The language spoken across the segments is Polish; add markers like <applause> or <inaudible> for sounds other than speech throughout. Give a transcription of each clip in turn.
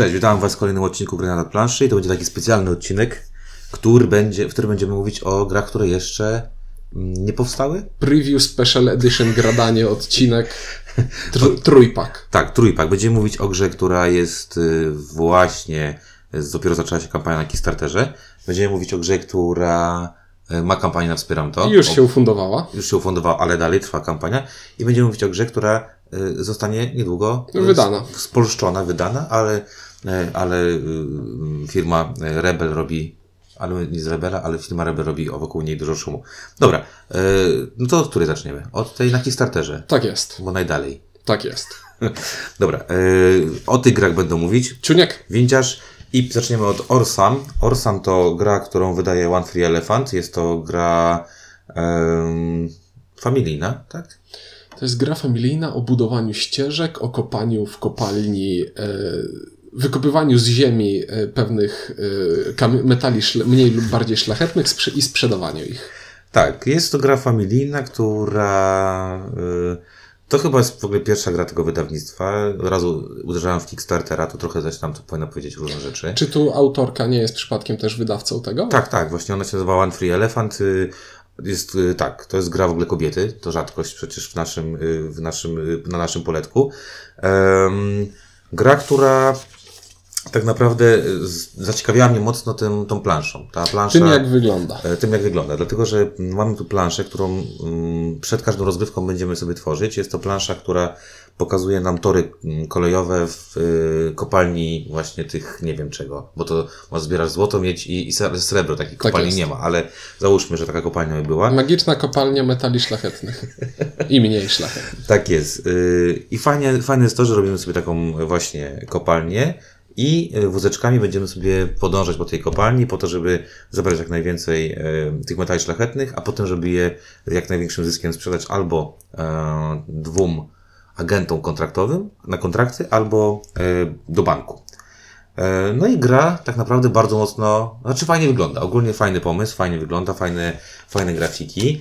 Cześć, witam Was w kolejnym odcinku Gry na planszy i to będzie taki specjalny odcinek, który będzie, w którym będziemy mówić o grach, które jeszcze mm, nie powstały. Preview Special Edition Gradanie odcinek <laughs> tr trójpak. Tak, trójpak. Będziemy mówić o grze, która jest y, właśnie, dopiero zaczęła się kampania na Kickstarterze. Będziemy mówić o grze, która y, ma kampanię na Wspieram To. Już się ufundowała. już się ufundowała, ale dalej trwa kampania. I będziemy mówić o grze, która y, zostanie niedługo Wydana. spolszczona, wydana, ale, ale y, firma Rebel robi, ale nie z Rebela, ale firma Rebel robi wokół niej dużo szumu. Dobra, y, no to od której zaczniemy? Od tej na Kickstarterze, Tak jest. bo najdalej. Tak jest. <laughs> Dobra, y, o tych grach będę mówić. Ciuniek, Windziarz i zaczniemy od Orsam. Orsam to gra, którą wydaje One Free Elephant. Jest to gra em, familijna, tak? to jest gra familijna o budowaniu ścieżek, o kopaniu w kopalni, e, wykopywaniu z ziemi e, pewnych e, metali mniej lub bardziej szlachetnych i sprzedawaniu ich. Tak, jest to gra familijna, która. y, To chyba jest w ogóle pierwsza gra tego wydawnictwa. Razu uderzałem w Kickstartera, to trochę zaczynam tu powinno powiedzieć różne rzeczy. Czy tu autorka nie jest przypadkiem też wydawcą tego? Tak, tak, właśnie ona się nazywa One Free Elephant. y, Jest y, tak, to jest gra w ogóle kobiety, to rzadkość przecież w naszym, y, w naszym, na naszym poletku. Em, gra, która tak naprawdę z- zaciekawiła mnie mocno tym, tą planszą. Ta plansza, Tym jak wygląda. e, tym jak wygląda, dlatego że mamy tu planszę, którą mm, przed każdą rozgrywką będziemy sobie tworzyć. Jest to plansza, która pokazuje nam tory mm, kolejowe w y, kopalni właśnie tych nie wiem czego, bo to ma zbierać złoto, mieć i, i sre- srebro, takich kopalni jest. nie ma, ale załóżmy, że taka kopalnia by była. Magiczna kopalnia metali szlachetnych. <laughs> I mniej szlachetnych. Tak jest. Y, I fajnie, fajne jest to, że robimy sobie taką właśnie kopalnię i y, wózeczkami będziemy sobie podążać po tej kopalni po to, żeby zebrać jak najwięcej y, tych metali szlachetnych, a potem, żeby je jak największym zyskiem sprzedać albo e, dwóm agentom kontraktowym na kontrakty, albo e, do banku. E, No i gra tak naprawdę bardzo mocno, znaczy fajnie wygląda. Ogólnie fajny pomysł, fajnie wygląda, fajne, fajne grafiki.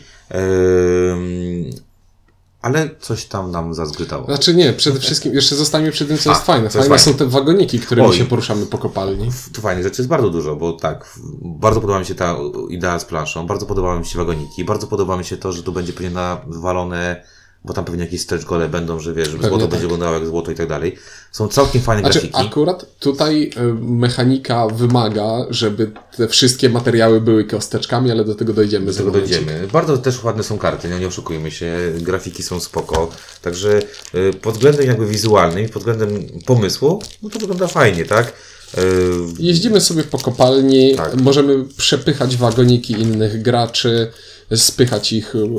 Ale coś tam nam zazgrzytało. Znaczy nie, przede wszystkim, jeszcze zostańmy przy tym, co jest A, fajne. jest Fajne są fajne. te wagoniki, którymi Oj. się poruszamy po kopalni. Tu fajnych rzeczy jest bardzo dużo, bo tak, bardzo podoba mi się ta idea z planszą, bardzo podobały mi się wagoniki, bardzo podoba mi się to, że tu będzie pewnie nawalone, bo tam pewnie jakieś stretch gole będą, że wiesz, żeby Pewnie złoto tak. będzie wyglądało jak złoto i tak dalej. Są całkiem fajne Znaczy, grafiki. akurat tutaj y, mechanika wymaga, żeby te wszystkie materiały były kosteczkami, ale do tego dojdziemy Do tego dojdziemy. Bardzo też ładne są karty, no nie oszukujmy się, grafiki są spoko, także y, pod względem jakby wizualnym pod względem pomysłu, no to wygląda fajnie, tak? Y, Jeździmy sobie po kopalni, Tak. możemy przepychać wagoniki innych graczy, spychać ich. y,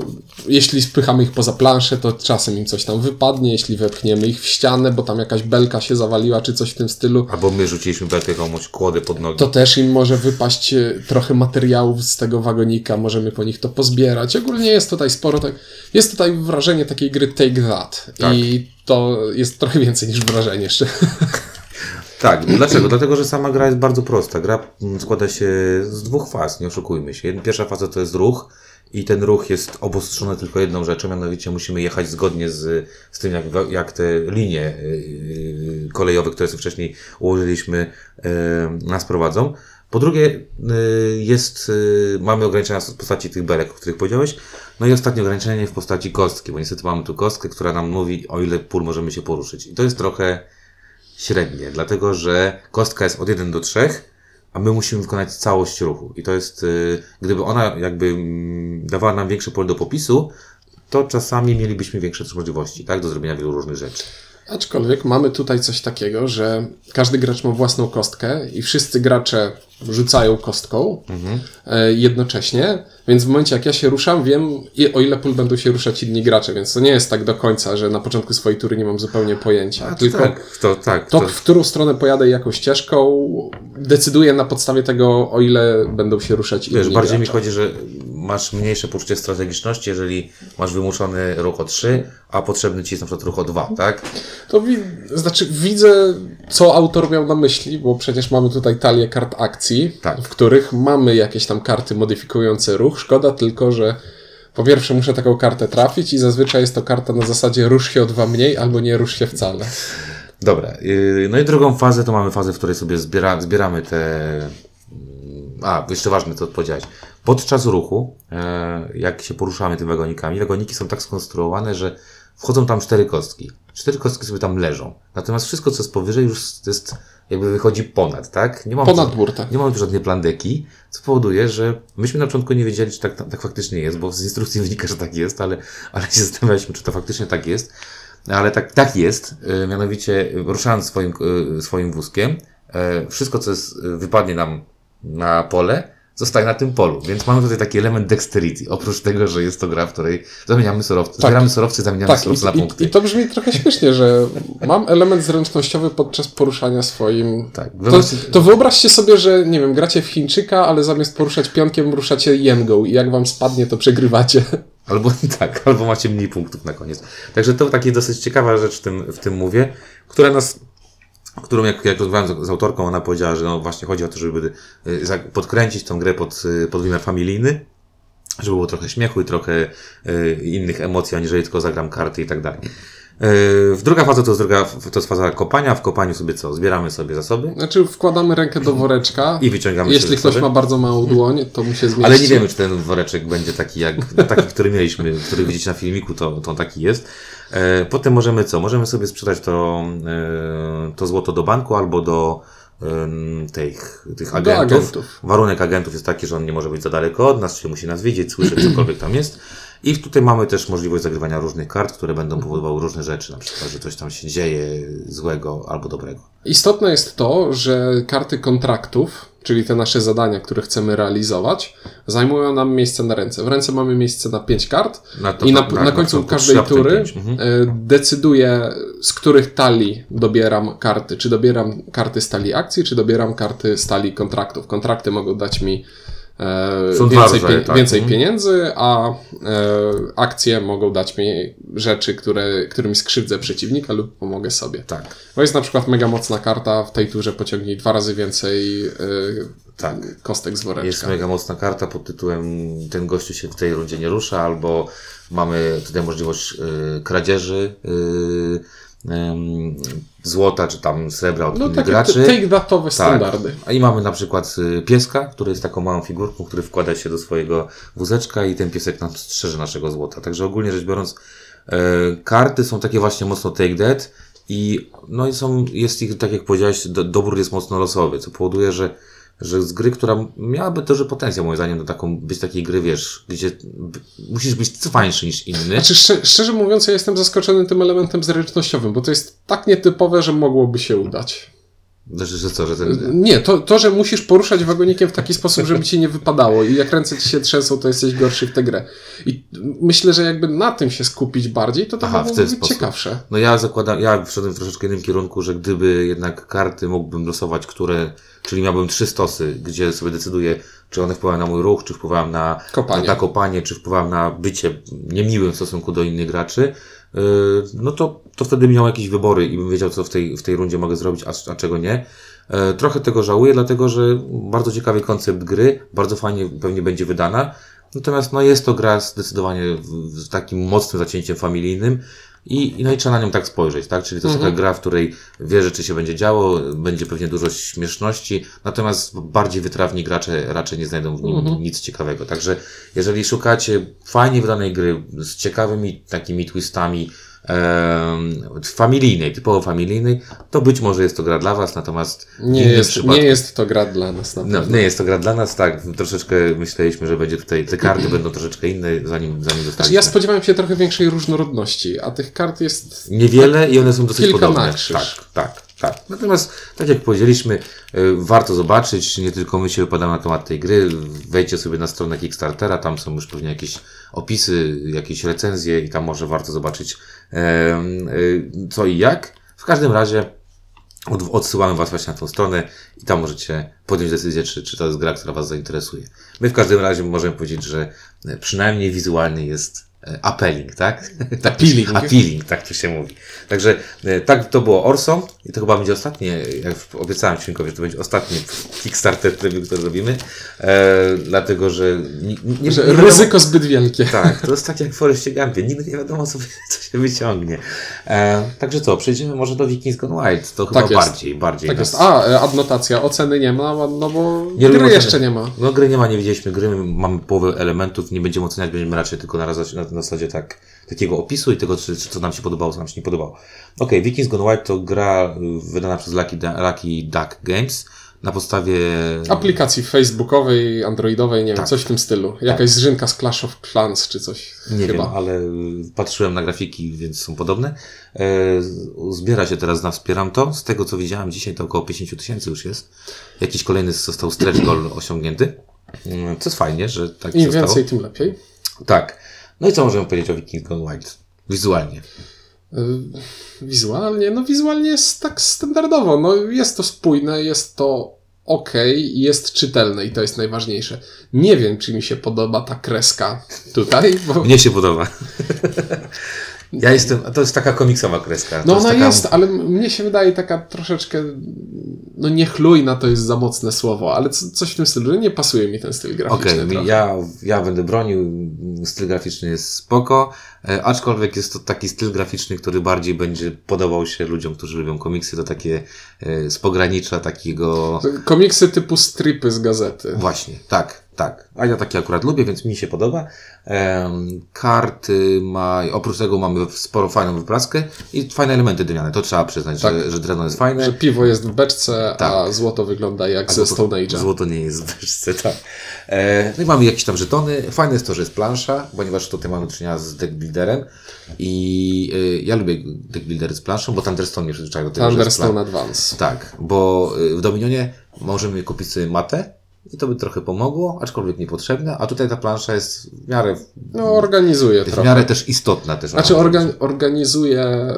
Jeśli spychamy ich poza planszę, to czasem im coś tam wypadnie. Jeśli wepchniemy ich w ścianę, bo tam jakaś belka się zawaliła, czy coś w tym stylu, Albo my rzuciliśmy belkę komuś kłody pod nogi. to też im może wypaść e, trochę materiałów z tego wagonika, możemy po nich to pozbierać. Ogólnie jest tutaj sporo, tak, jest tutaj wrażenie takiej gry Take That Tak. i to jest trochę więcej niż wrażenie jeszcze. <laughs> Tak, dlaczego? Dlatego, że sama gra jest bardzo prosta. Gra składa się z dwóch faz, nie oszukujmy się. Pierwsza faza to jest ruch i ten ruch jest obostrzony tylko jedną rzeczą, mianowicie musimy jechać zgodnie z, z tym, jak, jak te linie yy, kolejowe, które sobie wcześniej ułożyliśmy, yy, nas prowadzą. Po drugie, yy, jest, yy, mamy ograniczenia w postaci tych belek, o których powiedziałeś. No i ostatnie ograniczenie w postaci kostki, bo niestety mamy tu kostkę, która nam mówi, o ile pól możemy się poruszyć. I to jest trochę średnie, dlatego że kostka jest od 1 do 3, a my musimy wykonać całość ruchu. I to jest, y, gdyby ona jakby mm, dawała nam większe pole do popisu, to czasami mielibyśmy większe możliwości, tak, do zrobienia wielu różnych rzeczy. Aczkolwiek mamy tutaj coś takiego, że każdy gracz ma własną kostkę i wszyscy gracze rzucają kostką e, jednocześnie, więc w momencie jak ja się ruszam, wiem o ile pól będą się ruszać inni gracze, więc to nie jest tak do końca, że na początku swojej tury nie mam zupełnie pojęcia. tylko tak, to tak. to, To, w którą stronę pojadę jaką ścieżką, decyduję na podstawie tego, o ile będą się ruszać wiesz, inni bardziej mi gracze. chodzi, że masz mniejsze poczucie strategiczności, jeżeli masz wymuszony ruch o 3, a potrzebny ci jest na przykład ruch o 2, tak? To wi- znaczy widzę, co autor miał na myśli, bo przecież mamy tutaj talię kart akcji, Tak. w których mamy jakieś tam karty modyfikujące ruch. Szkoda tylko, że po pierwsze muszę taką kartę trafić i zazwyczaj jest to karta na zasadzie rusz się o dwa mniej albo nie rusz się wcale. Dobra, yy, no i drugą fazę to mamy fazę, w której sobie zbiera, zbieramy te. A, jeszcze ważne, co powiedziałeś. Podczas ruchu, e, jak się poruszamy tymi wagonikami, wagoniki są tak skonstruowane, że wchodzą tam cztery kostki. Cztery kostki sobie tam leżą. Natomiast wszystko, co jest powyżej, już jest, jakby wychodzi ponad, tak? Nie mamy Ponad burtę. nie mamy żadnej plandeki, co powoduje, że myśmy na początku nie wiedzieli, czy tak, tak faktycznie jest, bo z instrukcji wynika, że tak jest, ale, ale się <laughs> zastanawialiśmy, czy to faktycznie tak jest. Ale tak, tak jest, e, mianowicie ruszając swoim, e, swoim wózkiem, wszystko, co jest, wypadnie nam na pole, zostaje na tym polu. Więc mamy tutaj taki element dexterity. Oprócz tego, że jest to gra, w której zamieniamy surowce, Tak. zbieramy surowce, zamieniamy Tak, surowce na punkty. i, i to brzmi trochę śmiesznie, że mam element zręcznościowy podczas poruszania swoim. Tak. To, Wyobraźcie- to wyobraźcie sobie, że nie wiem, gracie w Chińczyka, ale zamiast poruszać pionkiem, ruszacie jęgą i jak wam spadnie, to przegrywacie. Albo <laughs> tak, albo macie mniej punktów na koniec. Także to takie dosyć ciekawa rzecz w tym, w tym mówię, która nas, którą jak, jak rozmawiałem z, z autorką, ona powiedziała, że no właśnie chodzi o to, żeby y, podkręcić tą grę pod, y, pod wymiar familijny, żeby było trochę śmiechu i trochę y, innych emocji, aniżeli tylko zagram karty i tak dalej. Y, w druga faza to jest, druga, to jest faza kopania. W kopaniu sobie co? Zbieramy sobie zasoby Znaczy, wkładamy rękę do woreczka. i wyciągamy Jeśli ktoś zasoby. ma bardzo małą dłoń, to mu się zmieści. Ale nie wiemy, czy ten woreczek będzie taki jak taki, który mieliśmy, który widzicie na filmiku, to, to taki jest. E, potem możemy co? Możemy sobie sprzedać to, e, to złoto do banku albo do tych, tych agentów. agentów. Warunek agentów jest taki, że on nie może być za daleko od nas, czyli musi nas widzieć, słyszeć, cokolwiek tam jest. I tutaj mamy też możliwość zagrywania różnych kart, które będą powodowały różne rzeczy, na przykład, że coś tam się dzieje złego albo dobrego. Istotne jest to, że karty kontraktów, czyli te nasze zadania, które chcemy realizować, zajmują nam miejsce na ręce. W ręce mamy miejsce na 5 kart Na to- i na, tak, na na końcu po każdej tury. Mhm. e, decyduję, z których talii dobieram karty. Czy dobieram karty stali akcji, czy dobieram karty stali kontraktów. Kontrakty mogą dać mi Są dwa więcej, pie- tak. więcej Mhm. pieniędzy, a e, akcje mogą dać mi rzeczy, które, którymi skrzywdzę przeciwnika lub pomogę sobie. Tak. To jest na przykład mega mocna karta, w tej turze pociągnij dwa razy więcej yy, Tak. kostek z woreczka. Jest mega mocna karta pod tytułem ten gościu się w tej rundzie nie rusza, albo mamy tutaj możliwość kradzieży złota czy tam srebra od no innych takie graczy. take datowe Tak. standardy. A i mamy na przykład y, pieska, który jest taką małą figurką, który wkłada się do swojego wózeczka i ten piesek nam strzeże naszego złota. Także ogólnie rzecz biorąc, e, karty są takie właśnie mocno take that i no i są, jest ich, tak jak powiedziałeś, do, dobór jest mocno losowy, co powoduje, że że z gry, która miałaby duży potencjał moim zdaniem do taką, być takiej gry, wiesz, gdzie musisz być cwańszy niż inny. Znaczy, szczerze, szczerze mówiąc, ja jestem zaskoczony tym elementem zręcznościowym, bo to jest tak nietypowe, że mogłoby się udać. Znaczy, że co, że ten... Nie, to, to, że musisz poruszać wagonikiem w taki sposób, żeby ci nie wypadało i jak ręce ci się trzęsą, to jesteś gorszy w tę grę. I myślę, że jakby na tym się skupić bardziej, to to Aha, w by być sposób. ciekawsze. No ja zakładam, ja wszedłem w troszeczkę innym kierunku, że gdyby jednak karty mógłbym losować, które, czyli miałbym trzy stosy, gdzie sobie decyduję, czy one wpływają na mój ruch, czy wpływają na Kopanie. na, na kopanie, czy wpływają na bycie niemiłym w stosunku do innych graczy, yy, no to, to wtedy miał jakieś wybory i bym wiedział, co w tej, w tej rundzie mogę zrobić, a, a czego nie. E, Trochę tego żałuję, dlatego że bardzo ciekawy koncept gry, bardzo fajnie pewnie będzie wydana. Natomiast no, jest to gra zdecydowanie z takim mocnym zacięciem familijnym i, no i trzeba na nią tak spojrzeć, tak? Czyli to jest taka gra, w której wie, że czy się będzie działo, będzie pewnie dużo śmieszności, natomiast bardziej wytrawni gracze raczej nie znajdą w nim nic ciekawego. Także jeżeli szukacie fajnie wydanej gry z ciekawymi takimi twistami, familijnej, typowo familijnej, to być może jest to gra dla Was, natomiast Nie jest, przypadku- nie jest to gra dla nas na no, nie jest to gra dla nas, tak. Troszeczkę myśleliśmy, że będzie tutaj, te karty będą troszeczkę inne, zanim, zanim Znaczy, dostaliśmy. ja spodziewałem się trochę większej różnorodności, a tych kart jest Niewiele i one są dosyć Kilka podobne. na krzyż. Tak, tak, tak. Natomiast, tak jak powiedzieliśmy, y, warto zobaczyć, nie tylko my się wypadamy na temat tej gry, wejdźcie sobie na stronę Kickstartera, tam są już pewnie jakieś opisy, jakieś recenzje i tam może warto zobaczyć y, co i jak. W każdym razie od, odsyłamy Was właśnie na tą stronę i tam możecie podjąć decyzję, czy, czy to jest gra, która Was zainteresuje. My w każdym razie możemy powiedzieć, że e, przynajmniej wizualnie jest e, appealing, tak? Appealing. <laughs> appealing, tak to się mówi. Także e, tak to było Orso. I to chyba będzie ostatnie, jak obiecałem Świnkowi, że to będzie ostatni Kickstarter, który, który robimy, e, dlatego że nie, nie, Że nie wiadomo- ryzyko zbyt wielkie. tak, to jest tak jak w Forestie Gumpie. Nigdy nie wiadomo, co, co się wyciągnie. E, także co, przejdziemy może do Vikings Gone Wild. To chyba Tak bardziej, bardziej. Tak nas- jest. A, e, adnotacja, oceny nie ma, no bo Nie gry lubimy jeszcze oceny. nie ma. No gry nie ma, nie widzieliśmy gry, mamy połowę elementów, nie będziemy oceniać, będziemy raczej tylko na, na zasadzie tak, takiego opisu i tego, czy, czy co nam się podobało, co nam się nie podobało. Okej, Vikings Gone Wild to gra y, wydana przez Lucky, Lucky Duck Games na podstawie... Aplikacji facebookowej, androidowej, nie wiem, Tak. coś w tym stylu. Jakaś zrzynka z Clash of Clans czy coś. Nie chyba. wiem, ale y, patrzyłem na grafiki, więc są podobne. E, zbiera się teraz na Wspieram to. Z tego co widziałem dzisiaj to około 50 tysięcy już jest. Jakiś kolejny został stretch goal osiągnięty. Mm, Co jest fajnie, że tak Im zostało. więcej, tym lepiej. Tak. No i co możemy powiedzieć o Vikings Gone Wild? Wizualnie. Y, Wizualnie, no wizualnie jest tak standardowo. No jest to spójne, jest to ok, jest czytelne i to jest najważniejsze. Nie wiem, czy mi się podoba ta kreska tutaj, bo Mnie się podoba. <laughs> ja jestem, a to jest taka komiksowa kreska. No ona taka, jest, ale mnie się wydaje taka troszeczkę, no niechlujna to jest za mocne słowo, ale co, coś w tym stylu, że nie pasuje mi ten styl graficzny Okej, trochę. ja, ja będę bronił, styl graficzny jest spoko, e, aczkolwiek jest to taki styl graficzny, który bardziej będzie podobał się ludziom, którzy lubią komiksy, to takie e, z pogranicza takiego... Komiksy typu stripy z gazety. Właśnie, tak, tak. A ja takie akurat lubię, więc mi się podoba. Karty ma, oprócz tego mamy sporo fajną wypraskę i fajne elementy drewniane, to trzeba przyznać, Tak. że, że drewno jest fajne. Że piwo jest w beczce, a Tak. złoto wygląda jak A ze Stone Age'a. Złoto nie jest w beczce, tak. E, no i mamy jakieś tam żetony. Fajne jest to, że jest plansza, ponieważ tutaj mamy do czynienia z deckbuilderem i e, ja lubię deckbuildery z planszą, bo Thunderstone mnie przyzwyczaił do tego, Thunderstone Advance. Tak, bo y, w Dominionie możemy kupić sobie matę i to by trochę pomogło, aczkolwiek niepotrzebne, a tutaj ta plansza jest w miarę, No, organizuje w miarę też istotna też. Znaczy organ, organizuje,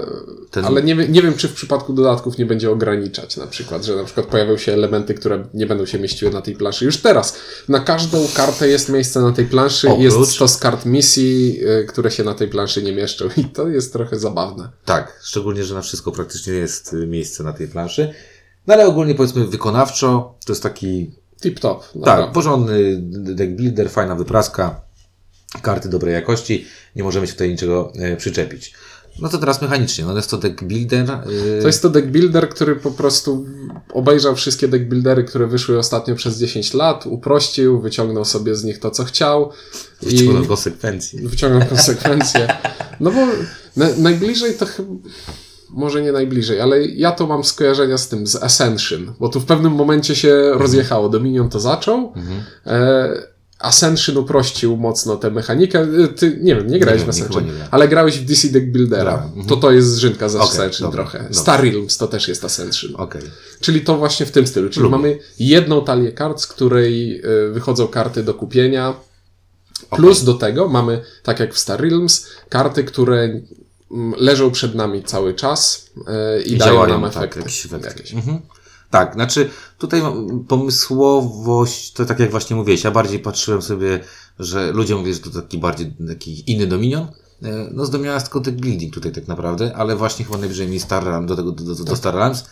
Ten- ale nie, nie wiem, czy w przypadku dodatków nie będzie ograniczać na przykład, że na przykład pojawią się elementy, które nie będą się mieściły na tej planszy. Już teraz na każdą kartę jest miejsce na tej planszy i Oprócz- jest to z kart misji, y, które się na tej planszy nie mieszczą i to jest trochę zabawne. Tak, szczególnie, że na wszystko praktycznie jest y, miejsce na tej planszy. No ale ogólnie powiedzmy wykonawczo, to jest taki Tip top. Tak, naprawdę. porządny deck builder, fajna wypraska, karty dobrej jakości, nie możemy się tutaj niczego e, przyczepić. No to teraz mechanicznie, no jest to deck builder. e, To jest to deck builder, który po prostu obejrzał wszystkie deck buildery, które wyszły ostatnio przez 10 lat, uprościł, wyciągnął sobie z nich to, co chciał. I wyciągnął konsekwencje. wyciągnął konsekwencje. No bo na, najbliżej to chyba. Może nie najbliżej, ale ja to mam skojarzenia z tym, z Ascension, bo tu w pewnym momencie się Mhm. rozjechało. Dominion to zaczął, e, Ascension uprościł mocno tę mechanikę. E, Ty, nie wiem, nie grałeś wiem, w nie, Ascension, nie grałem. ale grałeś w DC Deck Buildera. Mhm. To to jest zrzynka z Ascension dobra, trochę. dobra. Star Realms to też jest Ascension. Okej. Czyli to właśnie w tym stylu. Czyli Lubię. mamy jedną talię kart, z której y, wychodzą karty do kupienia. Plus do tego mamy, tak jak w Star Realms, karty, które leżą przed nami cały czas y, i, dają nam efekty. tak, jakieś efekty. jakieś. Mhm. Tak, znaczy tutaj pomysłowość, to tak jak właśnie mówiłeś, ja bardziej patrzyłem sobie, że ludzie mówią, że to taki bardziej taki inny Dominion. E, No z Dominiona jest tylko deck building tutaj tak naprawdę, ale właśnie chyba najbliżej mi Star Realms, do, tego, do, do, Tak. do Star Realms.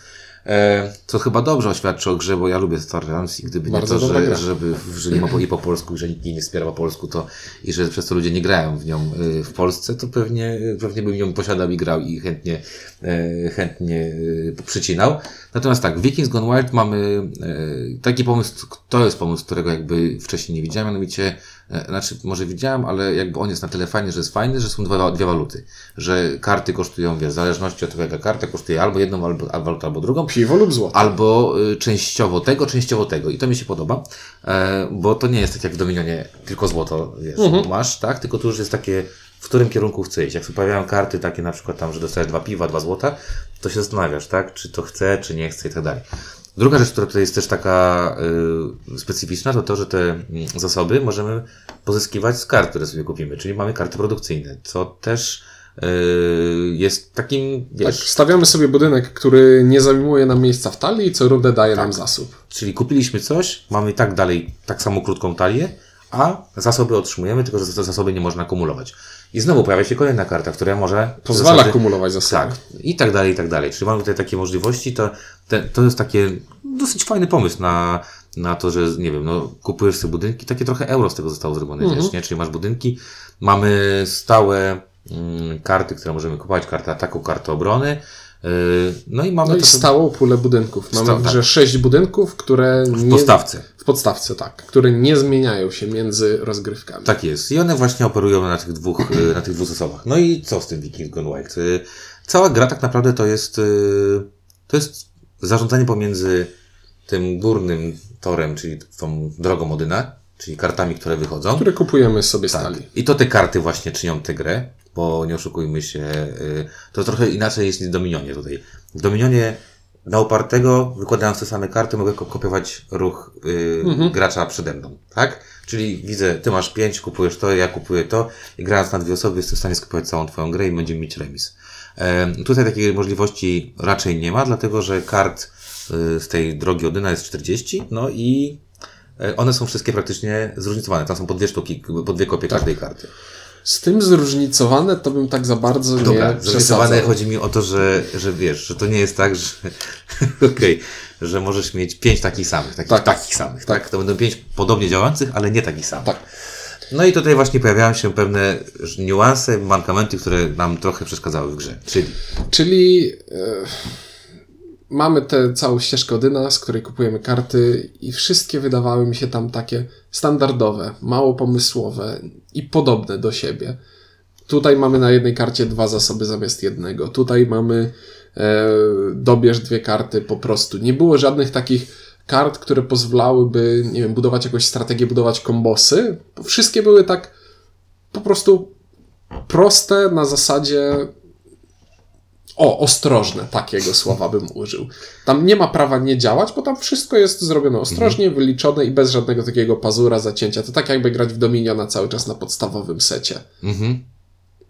E, co chyba dobrze oświadczy o grze, bo ja lubię Star Realms i gdyby Bardzo nie to, że, żeby, że nie ma po, i po polsku, że nikt jej nie wspiera po polsku, to i że przez to ludzie nie grają w nią y, w Polsce, to pewnie, pewnie bym ją posiadał i grał i chętnie, e, chętnie przycinał. Natomiast tak, Vikings Gone Wild mamy e, taki pomysł, to jest pomysł, którego jakby wcześniej nie widziałem, mianowicie, e, znaczy może widziałem, ale jakby on jest na tyle fajny, że jest fajny, że są dwa, dwie waluty. Że karty kosztują, wiesz, w zależności od tego, jaka karta kosztuje albo jedną albo, albo walutę, albo drugą. Piwo lub złoto. Albo y, częściowo tego, częściowo tego. I to mi się podoba, e, bo to nie jest tak jak w Dominionie, tylko złoto wiesz, masz, tak? Tylko tu już jest takie, w którym kierunku chcę iść. Jak się pojawiają karty takie na przykład tam, że dostajesz dwa piwa, dwa złota, to się zastanawiasz, tak? Czy to chcę, czy nie chcę i tak dalej. Druga rzecz, która tutaj jest też taka y, specyficzna, to to, że te mm, zasoby możemy pozyskiwać z kart, które sobie kupimy, czyli mamy karty produkcyjne, co też y, jest takim, Tak, wiesz, stawiamy sobie budynek, który nie zajmuje nam miejsca w talii i co rundę daje Tak. nam zasób. Czyli kupiliśmy coś, mamy tak dalej, tak samo krótką talię, a zasoby otrzymujemy, tylko że te zasoby nie można kumulować. I znowu pojawia się kolejna karta, która może... Pozwala zasady- kumulować zasoby. Tak, i tak dalej, i tak dalej. Czyli mamy tutaj takie możliwości, to, te, to jest takie dosyć fajny pomysł na, na to, że nie wiem, no, kupujesz sobie budynki, takie trochę euro z tego zostało zrobione, Mhm. nie? Czyli masz budynki, mamy stałe mm, karty, które możemy kupować, karta ataku, karta obrony, no i mamy No i to stałą pulę budynków. Mamy Sta- grze sześć budynków, które w nie, podstawce. w podstawce, tak, które nie zmieniają się między rozgrywkami. Tak jest. I one właśnie operują na tych dwóch, y, na tych dwóch zasobach. No i co z tym Vikings Gone Wild? Y, Cała gra tak naprawdę to jest, to jest zarządzanie pomiędzy tym górnym torem, czyli tą drogą Odyna, czyli kartami, które wychodzą. Które kupujemy sobie Tak. stali. I to te karty właśnie czynią tę grę, bo nie oszukujmy się, y, to trochę inaczej jest niż w Dominionie tutaj. W Dominionie na upartego, wykładając te same karty, mogę ko- kopiować ruch y, gracza przede mną, tak? Czyli widzę, ty masz pięć, kupujesz to, ja kupuję to i grając na dwie osoby jestem w stanie skopiować całą twoją grę i będziemy mieć remis. Tutaj takiej możliwości raczej nie ma, dlatego że kart y, z tej drogi Odyna jest 40, no i one są wszystkie praktycznie zróżnicowane. Tam są po dwie sztuki, po dwie kopie każdej karty. Z tym zróżnicowane to bym tak za bardzo Dobra, nie zróżnicowane przesadzał. chodzi mi o to, że, że wiesz, że to nie jest tak, że <laughs> okej, że możesz mieć pięć takich samych, takich, Tak. takich samych, tak? To będą pięć podobnie działających, ale nie takich samych. Tak. No i tutaj właśnie pojawiają się pewne niuanse, mankamenty, które nam trochę przeszkadzały w grze. Czyli Czyli e, mamy tę całą ścieżkę Odyna, z której kupujemy karty i wszystkie wydawały mi się tam takie standardowe, mało pomysłowe i podobne do siebie. Tutaj mamy na jednej karcie dwa zasoby zamiast jednego. Tutaj mamy e, dobierz dwie karty po prostu. Nie było żadnych takich kart, które pozwalałyby, nie wiem, budować jakąś strategię, budować kombosy. Wszystkie były tak po prostu proste na zasadzie o, ostrożne, takiego słowa bym użył. Tam nie ma prawa nie działać, bo tam wszystko jest zrobione ostrożnie, wyliczone i bez żadnego takiego pazura, zacięcia. To tak jakby grać w Dominiona cały czas na podstawowym secie. mhm.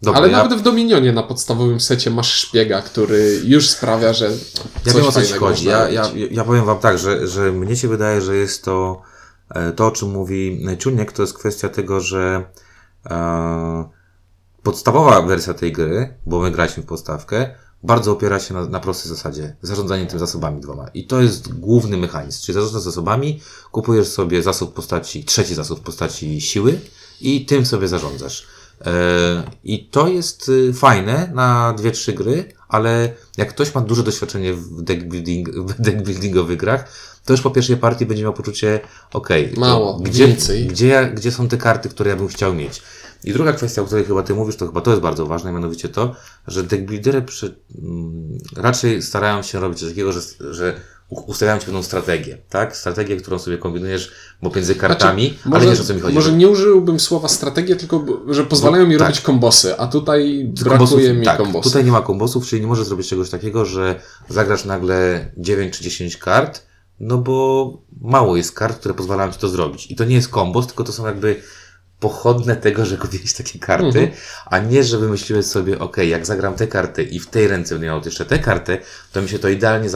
Dobra, Ale ja, nawet w Dominionie na podstawowym secie masz szpiega, który już sprawia, że ja wiem o co ci chodzi. Ja, ja, ja powiem wam tak, że, że mnie się wydaje, że jest to e, to, o czym mówi Ciuniek, to jest kwestia tego, że e, podstawowa wersja tej gry, bo my graliśmy w podstawkę, bardzo opiera się na, na prostej zasadzie. Zarządzanie tym zasobami dwoma. I to jest główny mechanizm. Czyli zarządzasz zasobami, kupujesz sobie zasób postaci, trzeci zasób postaci siły i tym sobie zarządzasz. E, I to jest y, fajne na dwie, trzy gry, ale jak ktoś ma duże doświadczenie w deck, building, w deck buildingowych grach, to już po pierwszej partii będzie miał poczucie, okej, to Mało, gdzie, więcej. gdzie, gdzie są te karty, które ja bym chciał mieć. I druga kwestia, o której chyba ty mówisz, to chyba to jest bardzo ważne, mianowicie to, że deckbuildery przy, mm, raczej starają się robić coś takiego, że, że ustawiają ci pewną strategię, tak? Strategię, którą sobie kombinujesz pomiędzy kartami, Znaczy, ale wiesz o co mi chodzi. Może nie użyłbym słowa strategia, tylko że pozwalają mi tak. robić kombosy, a tutaj brakuje mi tak, kombosów. Tutaj nie ma kombosów, czyli nie możesz zrobić czegoś takiego, że zagrasz nagle 9 czy 10 kart, no bo mało jest kart, które pozwalają ci to zrobić. I to nie jest kombos, tylko to są jakby pochodne tego, że kupiłeś takie karty, Mhm. a nie, że wymyśliłeś sobie, ok, jak zagram tę kartę i w tej ręce będę miał jeszcze tę kartę, to mi się to idealnie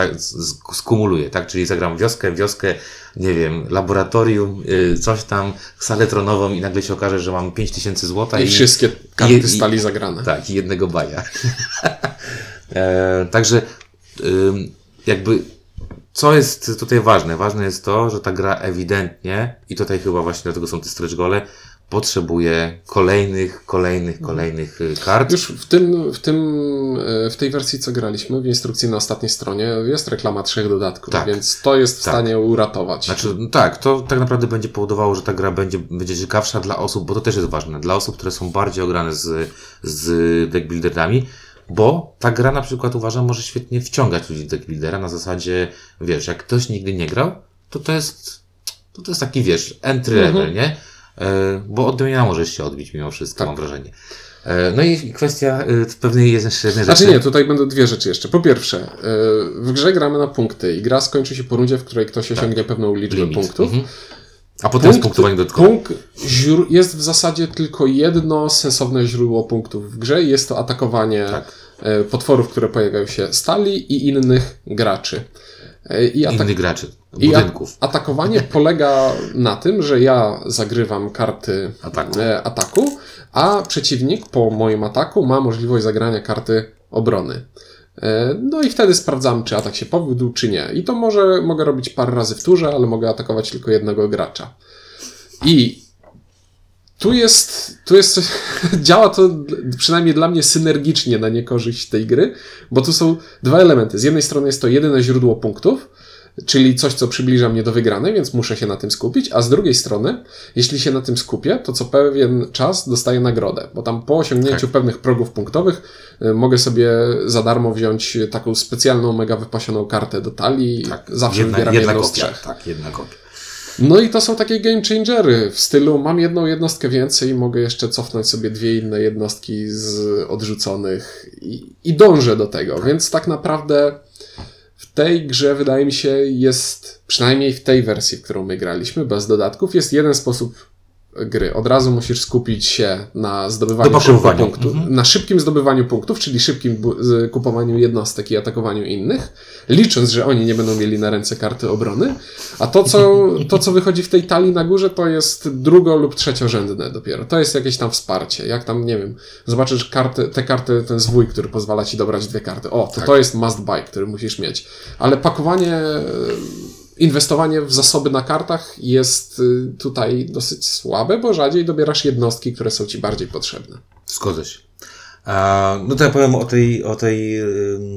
skumuluje, tak? Czyli zagram wioskę, wioskę, nie wiem, laboratorium, yy, coś tam, salę tronową i nagle się okaże, że mam 5000 złota I wszystkie karty i- stali zagrane. tak, i jednego baja. <laughs> e, także jakby co jest tutaj ważne? Ważne jest to, że ta gra ewidentnie, i tutaj chyba właśnie dlatego są te stretch gole, potrzebuje kolejnych, kolejnych, kolejnych y, kart. Już w tym, w tym, e, w tej wersji, co graliśmy, w instrukcji na ostatniej stronie, jest reklama trzech dodatków, Tak. więc to jest w Tak. stanie uratować. Znaczy, no tak, to tak naprawdę będzie powodowało, że ta gra będzie, będzie ciekawsza dla osób, bo to też jest ważne, dla osób, które są bardziej ograne z, z deckbuilderami, bo ta gra na przykład uważam może świetnie wciągać ludzi do deckbuildera na zasadzie, wiesz, jak ktoś nigdy nie grał, to to jest, to, to jest taki, wiesz, entry level, nie? E, bo od Dominiona możesz się odbić mimo wszystko, Tak. mam wrażenie. E, no i kwestia e, pewnej jest jeszcze jednej Znaczy rzeczy. nie, tutaj będą dwie rzeczy jeszcze. Po pierwsze, w grze gramy na punkty i gra skończy się po rundzie, w której ktoś osiągnie pewną liczbę Tak. Limit. punktów. Mhm. A potem jest punktowanie dodatkowe. punkt jest w zasadzie tylko jedno sensowne źródło punktów w grze i jest to atakowanie Tak. potworów, które pojawiają się stali i innych graczy. I atak Innych graczy, a- budynków. atakowanie <laughs> polega na tym, że ja zagrywam karty Ataku. e, ataku, a przeciwnik po moim ataku ma możliwość zagrania karty obrony. E, No i wtedy sprawdzam, czy atak się powiódł, czy nie. I to może mogę robić parę razy w turze, ale mogę atakować tylko jednego gracza. I tu jest, tu jest coś, <laughs> działa to przynajmniej dla mnie synergicznie na niekorzyść tej gry, bo tu są dwa elementy. Z jednej strony jest to jedyne źródło punktów, czyli coś, co przybliża mnie do wygranej, więc muszę się na tym skupić, a z drugiej strony, jeśli się na tym skupię, to co pewien czas dostaję nagrodę, bo tam po osiągnięciu pewnych progów punktowych y, mogę sobie za darmo wziąć taką specjalną, mega wypasioną kartę do talii. Tak, Zawsze jedna, wybieram jedna jedną z trzech. Tak, jedna kopia. No i to są takie game changery. W stylu mam jedną jednostkę więcej, mogę jeszcze cofnąć sobie dwie inne jednostki z odrzuconych i, i dążę do tego, więc tak naprawdę tej grze wydaje mi się jest, przynajmniej w tej wersji, którą my graliśmy, bez dodatków, jest jeden sposób gry. Od razu musisz skupić się na zdobywaniu punktów, na szybkim zdobywaniu punktów, czyli szybkim kupowaniu jednostek i atakowaniu innych, licząc, że oni nie będą mieli na ręce karty obrony, a to, co, to, co wychodzi w tej talii na górze, to jest drugo- lub trzeciorzędne dopiero. To jest jakieś tam wsparcie. Jak tam, nie wiem, zobaczysz karty, te karty, ten zwój, który pozwala ci dobrać dwie karty. O, to to jest must buy, który musisz mieć. Ale pakowanie, inwestowanie w zasoby na kartach jest y, tutaj dosyć słabe, bo rzadziej dobierasz jednostki, które są ci bardziej potrzebne. Zgodzę się. A, no to ja powiem o tej, o tej